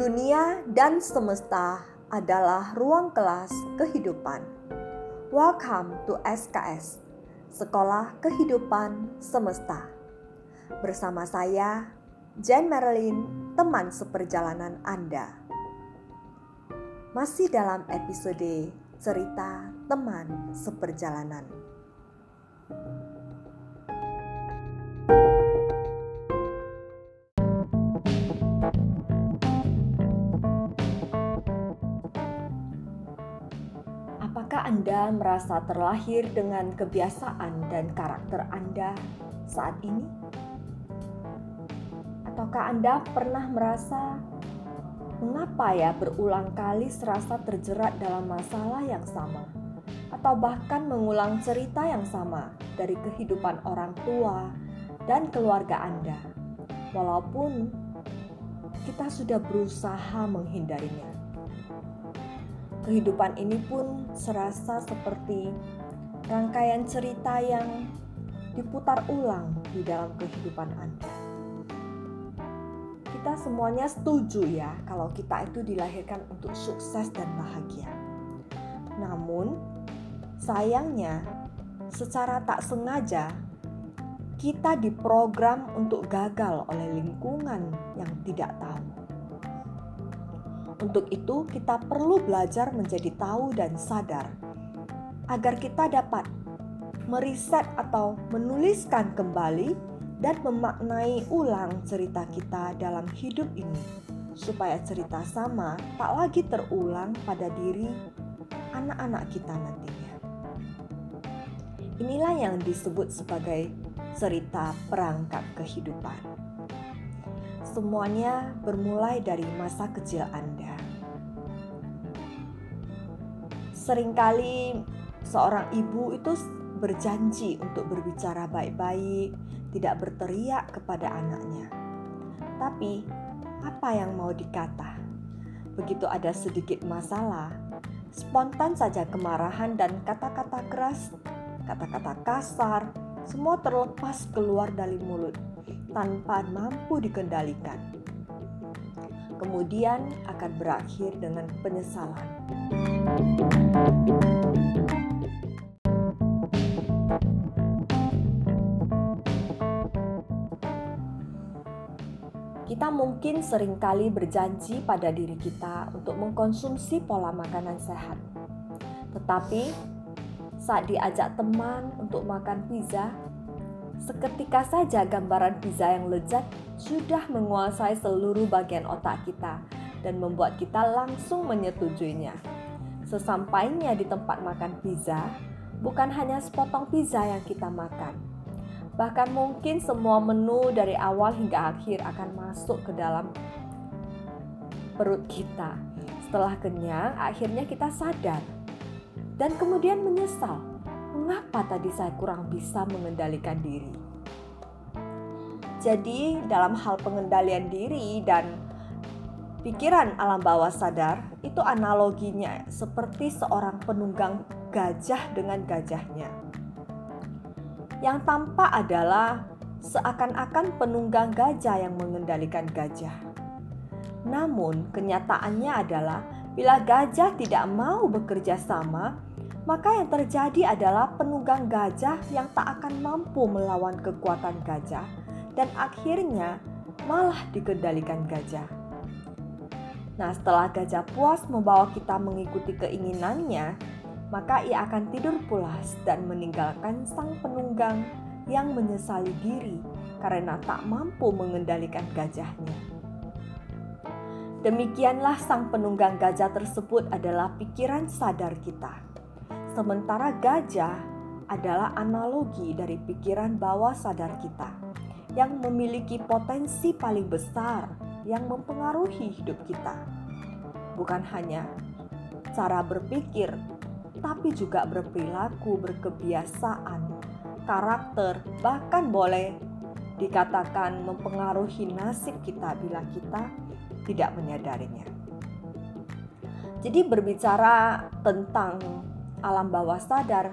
Dunia dan semesta adalah ruang kelas kehidupan. Welcome to SKS, Sekolah Kehidupan Semesta. Bersama saya, Jen Marilyn, teman seperjalanan Anda. Masih dalam episode cerita teman seperjalanan. Anda merasa terlahir dengan kebiasaan dan karakter Anda saat ini? Ataukah Anda pernah merasa mengapa ya berulang kali serasa terjerat dalam masalah yang sama? Atau bahkan mengulang cerita yang sama dari kehidupan orang tua dan keluarga Anda, walaupun kita sudah berusaha menghindarinya kehidupan ini pun serasa seperti rangkaian cerita yang diputar ulang di dalam kehidupan Anda. Kita semuanya setuju ya kalau kita itu dilahirkan untuk sukses dan bahagia. Namun, sayangnya secara tak sengaja kita diprogram untuk gagal oleh lingkungan yang tidak tahu. Untuk itu, kita perlu belajar menjadi tahu dan sadar agar kita dapat meriset atau menuliskan kembali dan memaknai ulang cerita kita dalam hidup ini, supaya cerita sama tak lagi terulang pada diri anak-anak kita nantinya. Inilah yang disebut sebagai cerita perangkat kehidupan. Semuanya bermulai dari masa kecil Anda. Seringkali seorang ibu itu berjanji untuk berbicara baik-baik, tidak berteriak kepada anaknya. Tapi, apa yang mau dikata? Begitu ada sedikit masalah, spontan saja kemarahan dan kata-kata keras, kata-kata kasar, semua terlepas keluar dari mulut tanpa mampu dikendalikan. Kemudian akan berakhir dengan penyesalan. Kita mungkin sering kali berjanji pada diri kita untuk mengkonsumsi pola makanan sehat. Tetapi saat diajak teman untuk makan pizza, Seketika saja gambaran pizza yang lezat sudah menguasai seluruh bagian otak kita dan membuat kita langsung menyetujuinya. Sesampainya di tempat makan pizza, bukan hanya sepotong pizza yang kita makan. Bahkan mungkin semua menu dari awal hingga akhir akan masuk ke dalam perut kita. Setelah kenyang, akhirnya kita sadar dan kemudian menyesal mengapa tadi saya kurang bisa mengendalikan diri. Jadi, dalam hal pengendalian diri dan pikiran alam bawah sadar, itu analoginya seperti seorang penunggang gajah dengan gajahnya. Yang tampak adalah seakan-akan penunggang gajah yang mengendalikan gajah. Namun, kenyataannya adalah bila gajah tidak mau bekerja sama, maka yang terjadi adalah penunggang gajah yang tak akan mampu melawan kekuatan gajah dan akhirnya malah dikendalikan gajah. Nah, setelah gajah puas membawa kita mengikuti keinginannya, maka ia akan tidur pulas dan meninggalkan sang penunggang yang menyesali diri karena tak mampu mengendalikan gajahnya. Demikianlah sang penunggang gajah tersebut adalah pikiran sadar kita Sementara gajah adalah analogi dari pikiran bawah sadar kita yang memiliki potensi paling besar yang mempengaruhi hidup kita. Bukan hanya cara berpikir, tapi juga berperilaku, berkebiasaan, karakter, bahkan boleh dikatakan mempengaruhi nasib kita bila kita tidak menyadarinya. Jadi berbicara tentang alam bawah sadar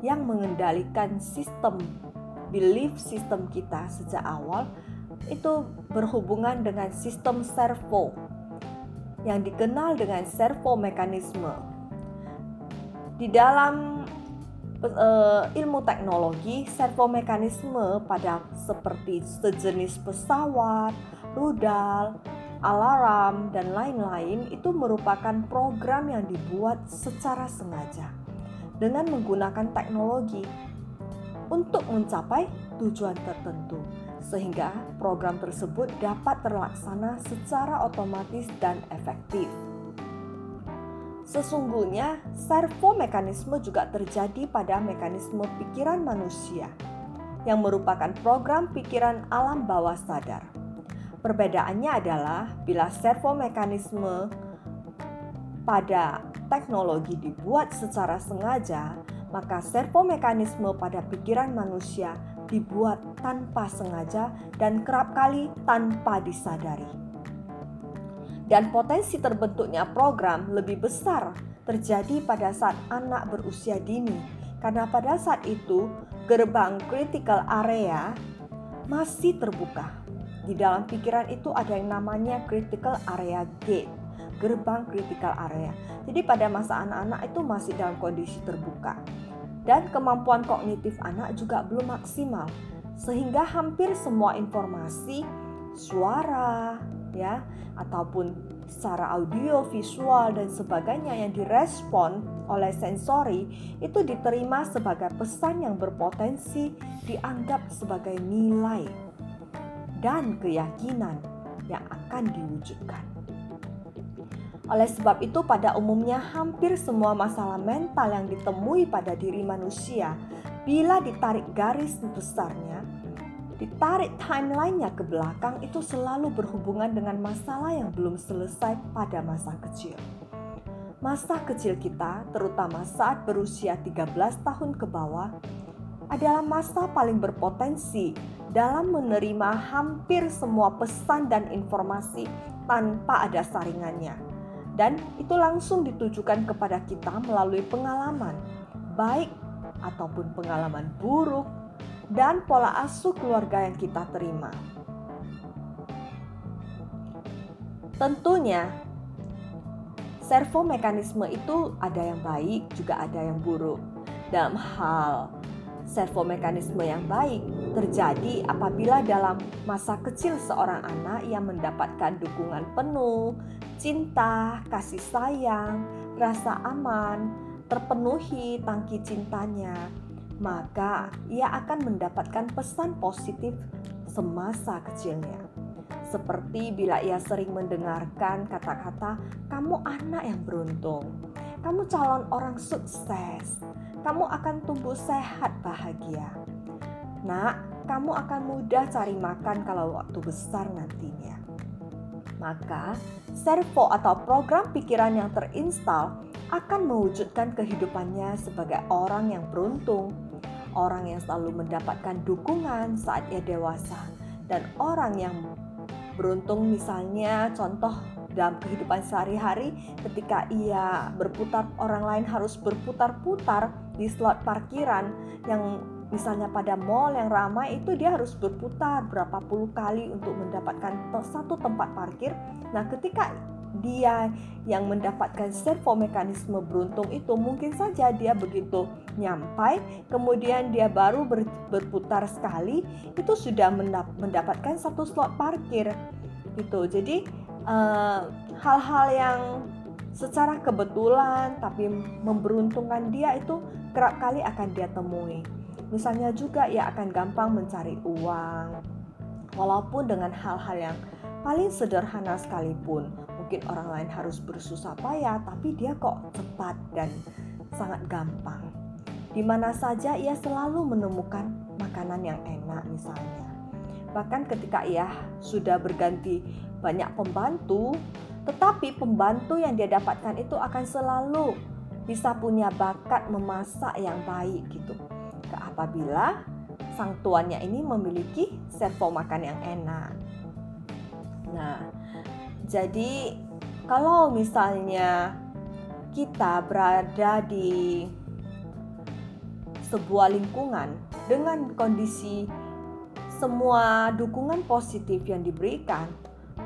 yang mengendalikan sistem belief sistem kita sejak awal itu berhubungan dengan sistem servo. yang dikenal dengan servomekanisme. Di dalam uh, ilmu teknologi, servomekanisme pada seperti sejenis pesawat, rudal, alarm, dan lain-lain itu merupakan program yang dibuat secara sengaja dengan menggunakan teknologi untuk mencapai tujuan tertentu sehingga program tersebut dapat terlaksana secara otomatis dan efektif. Sesungguhnya, servo mekanisme juga terjadi pada mekanisme pikiran manusia, yang merupakan program pikiran alam bawah sadar. Perbedaannya adalah bila servo mekanisme pada teknologi dibuat secara sengaja, maka servo mekanisme pada pikiran manusia dibuat tanpa sengaja dan kerap kali tanpa disadari dan potensi terbentuknya program lebih besar terjadi pada saat anak berusia dini karena pada saat itu gerbang critical area masih terbuka. Di dalam pikiran itu ada yang namanya critical area gate, gerbang critical area. Jadi pada masa anak-anak itu masih dalam kondisi terbuka. Dan kemampuan kognitif anak juga belum maksimal sehingga hampir semua informasi, suara, ya ataupun secara audio, visual dan sebagainya yang direspon oleh sensori itu diterima sebagai pesan yang berpotensi dianggap sebagai nilai dan keyakinan yang akan diwujudkan. Oleh sebab itu, pada umumnya hampir semua masalah mental yang ditemui pada diri manusia, bila ditarik garis besarnya, ditarik timelinenya ke belakang itu selalu berhubungan dengan masalah yang belum selesai pada masa kecil. Masa kecil kita, terutama saat berusia 13 tahun ke bawah, adalah masa paling berpotensi dalam menerima hampir semua pesan dan informasi tanpa ada saringannya. Dan itu langsung ditujukan kepada kita melalui pengalaman, baik ataupun pengalaman buruk dan pola asuh keluarga yang kita terima. Tentunya, servo mekanisme itu ada yang baik, juga ada yang buruk. Dalam hal servo mekanisme yang baik terjadi apabila dalam masa kecil seorang anak yang mendapatkan dukungan penuh, cinta, kasih sayang, rasa aman, terpenuhi tangki cintanya, maka ia akan mendapatkan pesan positif semasa kecilnya. Seperti bila ia sering mendengarkan kata-kata, "Kamu anak yang beruntung, kamu calon orang sukses, kamu akan tumbuh sehat bahagia." Nak, kamu akan mudah cari makan kalau waktu besar nantinya. Maka, servo atau program pikiran yang terinstal akan mewujudkan kehidupannya sebagai orang yang beruntung, orang yang selalu mendapatkan dukungan saat ia dewasa, dan orang yang beruntung misalnya contoh dalam kehidupan sehari-hari ketika ia berputar orang lain harus berputar-putar di slot parkiran yang misalnya pada mall yang ramai itu dia harus berputar berapa puluh kali untuk mendapatkan satu tempat parkir. Nah, ketika dia yang mendapatkan servo mekanisme beruntung itu mungkin saja dia begitu nyampai kemudian dia baru ber, berputar sekali itu sudah mendapatkan satu slot parkir. Gitu. Jadi eh, hal-hal uh, yang secara kebetulan tapi memberuntungkan dia itu kerap kali akan dia temui misalnya juga ia akan gampang mencari uang walaupun dengan hal-hal yang paling sederhana sekalipun mungkin orang lain harus bersusah payah, tapi dia kok cepat dan sangat gampang. Di mana saja ia selalu menemukan makanan yang enak misalnya. Bahkan ketika ia sudah berganti banyak pembantu, tetapi pembantu yang dia dapatkan itu akan selalu bisa punya bakat memasak yang baik gitu. Apabila sang tuannya ini memiliki servo makan yang enak. Nah, jadi kalau misalnya kita berada di sebuah lingkungan dengan kondisi semua dukungan positif yang diberikan,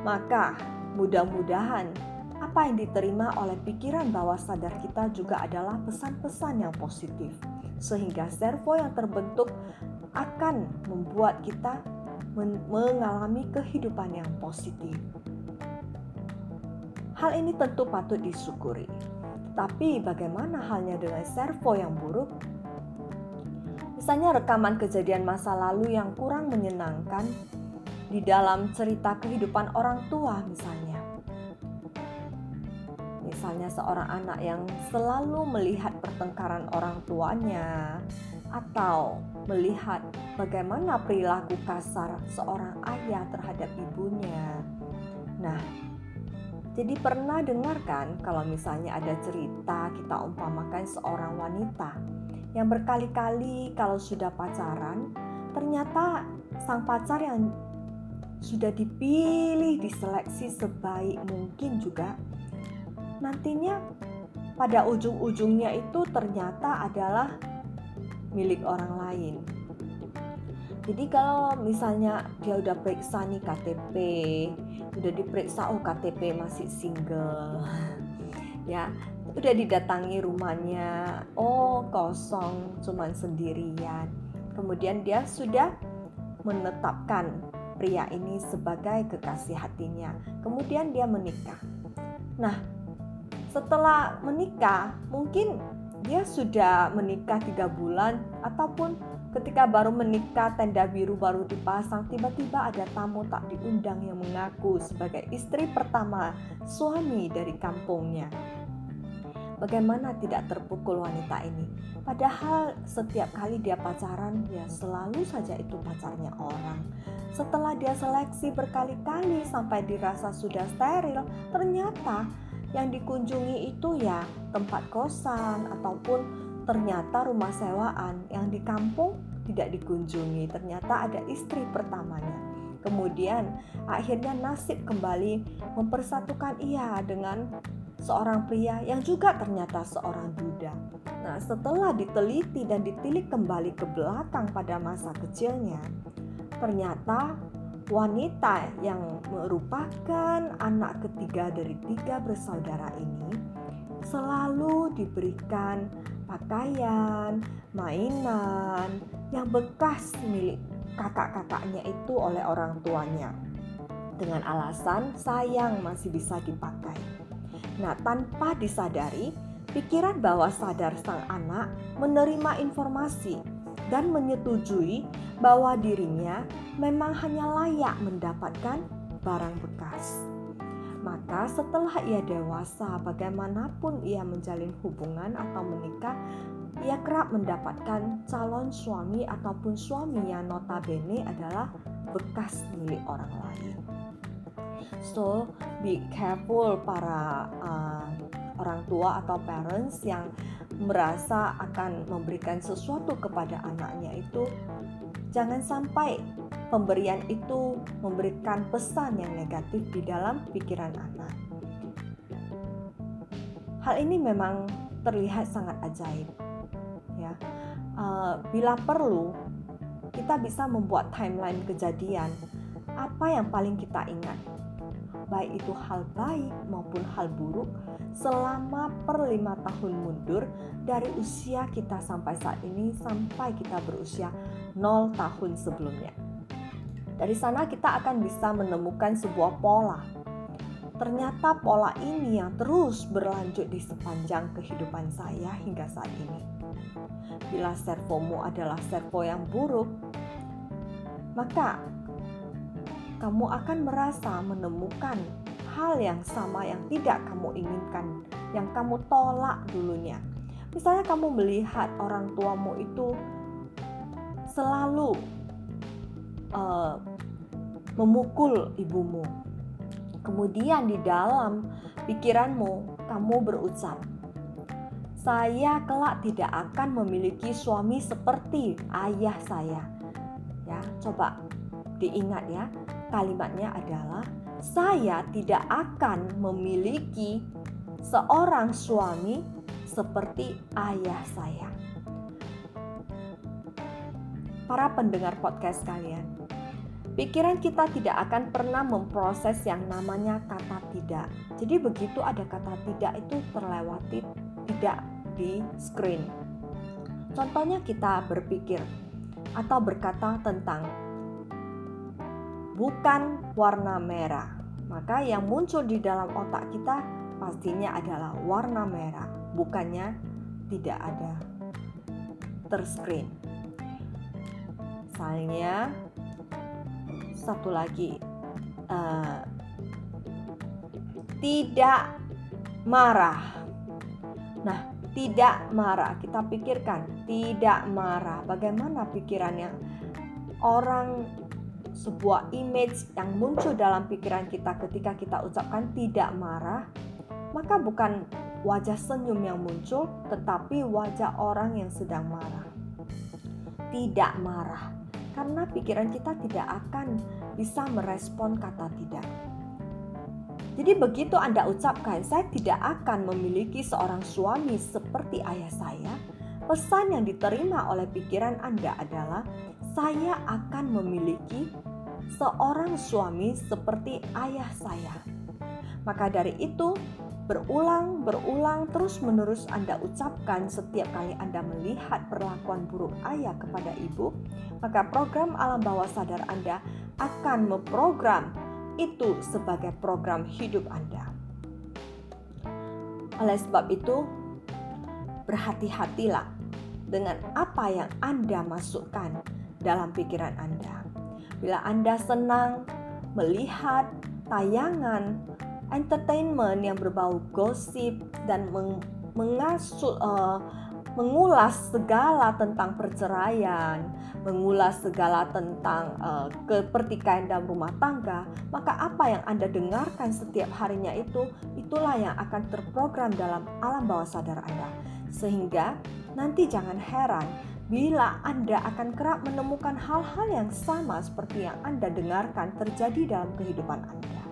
maka mudah-mudahan apa yang diterima oleh pikiran bawah sadar kita juga adalah pesan-pesan yang positif, sehingga servo yang terbentuk akan membuat kita mengalami kehidupan yang positif. Hal ini tentu patut disyukuri. Tapi bagaimana halnya dengan servo yang buruk? Misalnya rekaman kejadian masa lalu yang kurang menyenangkan di dalam cerita kehidupan orang tua misalnya. Misalnya seorang anak yang selalu melihat pertengkaran orang tuanya atau melihat bagaimana perilaku kasar seorang ayah terhadap ibunya. Nah, jadi pernah dengarkan kalau misalnya ada cerita kita umpamakan seorang wanita yang berkali-kali kalau sudah pacaran ternyata sang pacar yang sudah dipilih diseleksi sebaik mungkin juga nantinya pada ujung-ujungnya itu ternyata adalah milik orang lain. Jadi kalau misalnya dia udah periksa nih KTP, udah diperiksa oh KTP masih single. ya, udah didatangi rumahnya, oh kosong, cuman sendirian. Kemudian dia sudah menetapkan pria ini sebagai kekasih hatinya. Kemudian dia menikah. Nah, setelah menikah, mungkin dia sudah menikah tiga bulan ataupun Ketika baru menikah, tenda biru baru dipasang, tiba-tiba ada tamu tak diundang yang mengaku sebagai istri pertama suami dari kampungnya. Bagaimana tidak terpukul wanita ini? Padahal setiap kali dia pacaran, dia selalu saja itu pacarnya orang. Setelah dia seleksi berkali-kali sampai dirasa sudah steril, ternyata yang dikunjungi itu ya tempat kosan ataupun ternyata rumah sewaan yang di kampung tidak dikunjungi. Ternyata ada istri pertamanya. Kemudian akhirnya nasib kembali mempersatukan ia dengan seorang pria yang juga ternyata seorang duda. Nah, setelah diteliti dan ditilik kembali ke belakang pada masa kecilnya, ternyata wanita yang merupakan anak ketiga dari tiga bersaudara ini selalu diberikan pakaian, mainan yang bekas milik kakak-kakaknya itu oleh orang tuanya. Dengan alasan sayang masih bisa dipakai. Nah, tanpa disadari, pikiran bawah sadar sang anak menerima informasi dan menyetujui bahwa dirinya memang hanya layak mendapatkan barang bekas. Maka setelah ia dewasa, bagaimanapun ia menjalin hubungan atau menikah, ia kerap mendapatkan calon suami ataupun suami yang notabene adalah bekas milik orang lain. So, be careful para uh, orang tua atau parents yang merasa akan memberikan sesuatu kepada anaknya itu jangan sampai pemberian itu memberikan pesan yang negatif di dalam pikiran anak. Hal ini memang terlihat sangat ajaib. Ya, uh, bila perlu, kita bisa membuat timeline kejadian apa yang paling kita ingat, baik itu hal baik maupun hal buruk, selama per lima tahun mundur dari usia kita sampai saat ini sampai kita berusia 0 tahun sebelumnya. Dari sana kita akan bisa menemukan sebuah pola. Ternyata pola ini yang terus berlanjut di sepanjang kehidupan saya hingga saat ini. Bila servomu adalah servo yang buruk, maka kamu akan merasa menemukan hal yang sama yang tidak kamu inginkan, yang kamu tolak dulunya. Misalnya kamu melihat orang tuamu itu selalu uh, memukul ibumu. Kemudian di dalam pikiranmu kamu berucap, saya kelak tidak akan memiliki suami seperti ayah saya. Ya, coba diingat ya. Kalimatnya adalah saya tidak akan memiliki seorang suami seperti ayah saya para pendengar podcast kalian. Pikiran kita tidak akan pernah memproses yang namanya kata tidak. Jadi begitu ada kata tidak itu terlewati tidak di screen. Contohnya kita berpikir atau berkata tentang bukan warna merah. Maka yang muncul di dalam otak kita pastinya adalah warna merah, bukannya tidak ada terscreen. Misalnya satu lagi uh, tidak marah. Nah, tidak marah. Kita pikirkan, tidak marah. Bagaimana pikirannya? Orang sebuah image yang muncul dalam pikiran kita ketika kita ucapkan tidak marah, maka bukan wajah senyum yang muncul, tetapi wajah orang yang sedang marah. Tidak marah, karena pikiran kita tidak akan bisa merespon kata tidak. Jadi begitu Anda ucapkan, saya tidak akan memiliki seorang suami seperti ayah saya. Pesan yang diterima oleh pikiran Anda adalah saya akan memiliki seorang suami seperti ayah saya. Maka dari itu, berulang, berulang, terus-menerus Anda ucapkan setiap kali Anda melihat perlakuan buruk ayah kepada ibu, maka program alam bawah sadar Anda akan memprogram itu sebagai program hidup Anda. Oleh sebab itu, berhati-hatilah dengan apa yang Anda masukkan dalam pikiran Anda. Bila Anda senang melihat tayangan entertainment yang berbau gosip dan meng mengasuk uh, mengulas segala tentang perceraian, mengulas segala tentang uh, kepertikaian dalam rumah tangga, maka apa yang Anda dengarkan setiap harinya itu, itulah yang akan terprogram dalam alam bawah sadar Anda. Sehingga nanti jangan heran bila Anda akan kerap menemukan hal-hal yang sama seperti yang Anda dengarkan terjadi dalam kehidupan Anda.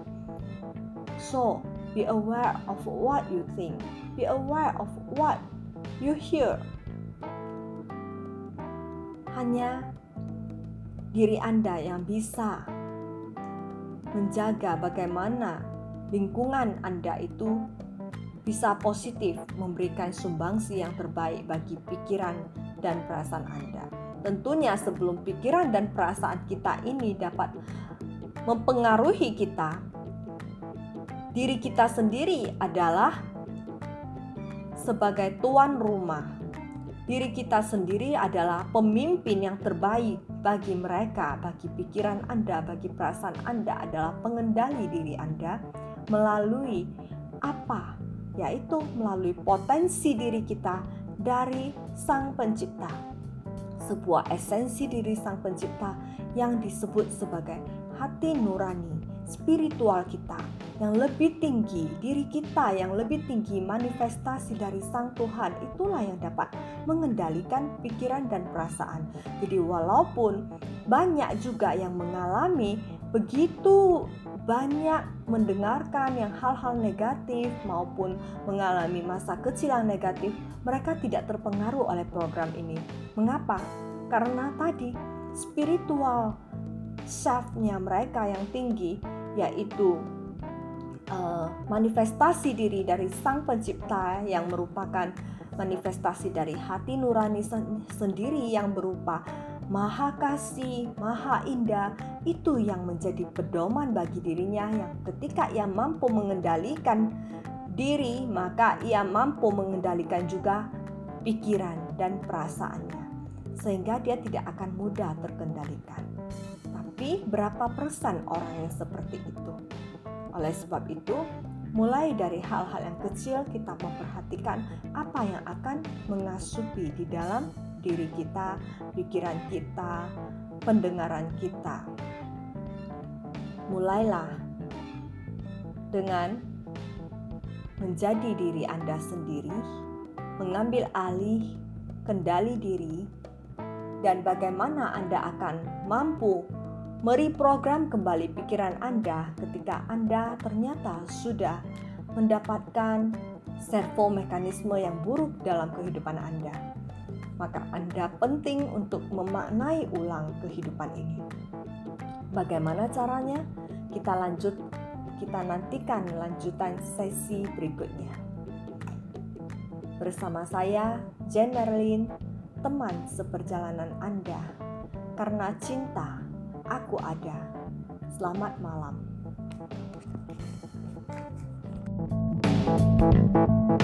So, be aware of what you think. Be aware of what you hear. Hanya diri Anda yang bisa menjaga bagaimana lingkungan Anda itu bisa positif memberikan sumbangsi yang terbaik bagi pikiran dan perasaan Anda. Tentunya sebelum pikiran dan perasaan kita ini dapat mempengaruhi kita, diri kita sendiri adalah sebagai tuan rumah. Diri kita sendiri adalah pemimpin yang terbaik bagi mereka, bagi pikiran Anda, bagi perasaan Anda adalah pengendali diri Anda melalui apa? Yaitu melalui potensi diri kita dari Sang Pencipta. Sebuah esensi diri Sang Pencipta yang disebut sebagai hati nurani, spiritual kita yang lebih tinggi, diri kita yang lebih tinggi, manifestasi dari Sang Tuhan, itulah yang dapat mengendalikan pikiran dan perasaan. Jadi, walaupun banyak juga yang mengalami begitu banyak mendengarkan yang hal-hal negatif maupun mengalami masa kecil yang negatif, mereka tidak terpengaruh oleh program ini. Mengapa? Karena tadi spiritual self-nya mereka yang tinggi yaitu uh, manifestasi diri dari Sang Pencipta yang merupakan manifestasi dari hati nurani sen sendiri yang berupa maha kasih, maha indah, itu yang menjadi pedoman bagi dirinya yang ketika ia mampu mengendalikan diri, maka ia mampu mengendalikan juga pikiran dan perasaannya. Sehingga dia tidak akan mudah terkendalikan. Tapi berapa persen orang yang seperti itu? Oleh sebab itu, mulai dari hal-hal yang kecil kita memperhatikan apa yang akan mengasupi di dalam diri kita, pikiran kita, pendengaran kita. Mulailah dengan menjadi diri Anda sendiri, mengambil alih kendali diri, dan bagaimana Anda akan mampu mereprogram kembali pikiran Anda ketika Anda ternyata sudah mendapatkan servo mekanisme yang buruk dalam kehidupan Anda. Maka Anda penting untuk memaknai ulang kehidupan ini. Bagaimana caranya? Kita lanjut kita nantikan lanjutan sesi berikutnya. Bersama saya, Jen Merlin, teman seperjalanan Anda. Karena cinta, aku ada. Selamat malam. thank you